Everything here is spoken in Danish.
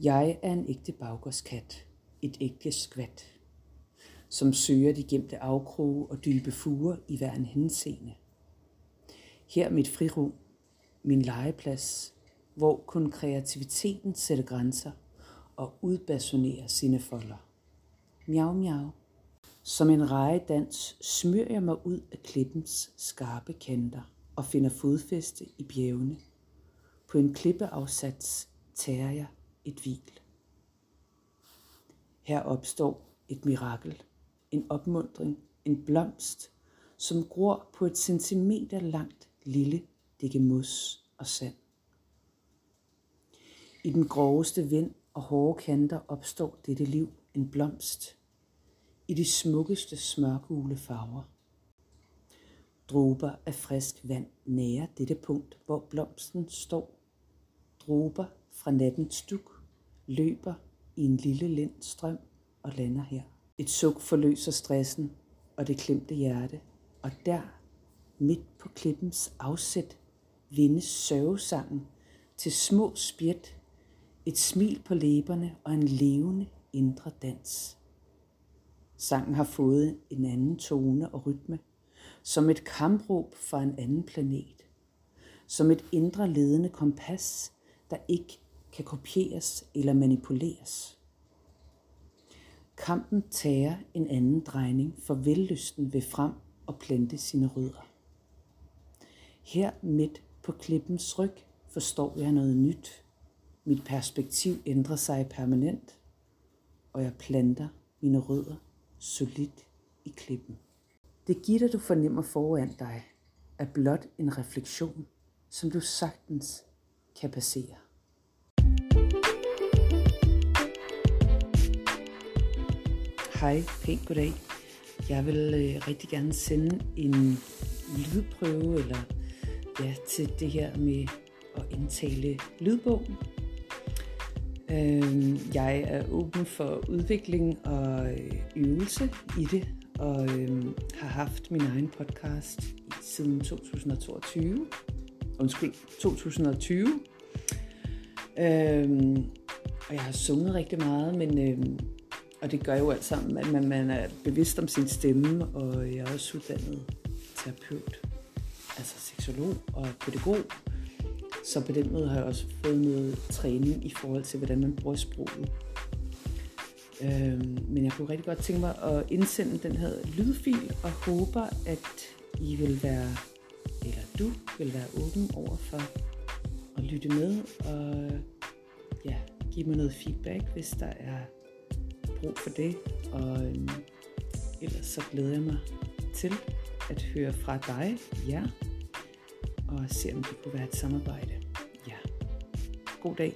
Jeg er en ægte baggårdskat, et ægte skvat, som søger de gemte afkroge og dybe fuger i hver en henseende. Her mit frirum, min legeplads, hvor kun kreativiteten sætter grænser og udbasonerer sine folder. Miau, miau. Som en rejedans smyr jeg mig ud af klippens skarpe kanter og finder fodfæste i bjergene. På en klippeafsats tager jeg et hvil. Her opstår et mirakel, en opmundring, en blomst, som gror på et centimeter langt lille dække mos og sand. I den groveste vind og hårde kanter opstår dette liv en blomst. I de smukkeste smørgule farver. Dråber af frisk vand nærer dette punkt, hvor blomsten står. Dråber fra nattens duk løber i en lille lindstrøm og lander her. Et suk forløser stressen og det klemte hjerte, og der, midt på klippens afsæt, vindes sørgesangen til små spjæt, et smil på læberne og en levende indre dans. Sangen har fået en anden tone og rytme, som et kampråb fra en anden planet, som et indre ledende kompas, der ikke kan kopieres eller manipuleres. Kampen tager en anden drejning, for vellysten vil frem og plante sine rødder. Her midt på klippens ryg forstår jeg noget nyt. Mit perspektiv ændrer sig permanent, og jeg planter mine rødder solidt i klippen. Det gitter, du fornemmer foran dig, er blot en refleksion, som du sagtens kan passere. Hej, pænt goddag. Jeg vil øh, rigtig gerne sende en lydprøve eller ja, til det her med at indtale lydbogen. Øh, jeg er åben for udvikling og øh, øvelse i det, og øh, har haft min egen podcast siden 2022. Undskyld, 2020. Øhm, og jeg har sunget rigtig meget, men øhm, og det gør jo alt sammen, at man, man er bevidst om sin stemme, og jeg er også uddannet terapeut, altså seksolog og pædagog. Så på den måde har jeg også fået noget træning i forhold til, hvordan man bruger sproget. Øhm, men jeg kunne rigtig godt tænke mig at indsende den her lydfil, og håber, at I vil være, eller du vil være åben over for at lytte med, og ja, give mig noget feedback, hvis der er brug for det. Og øhm, ellers så glæder jeg mig til at høre fra dig, ja, og se om det kunne være et samarbejde. Ja. God dag.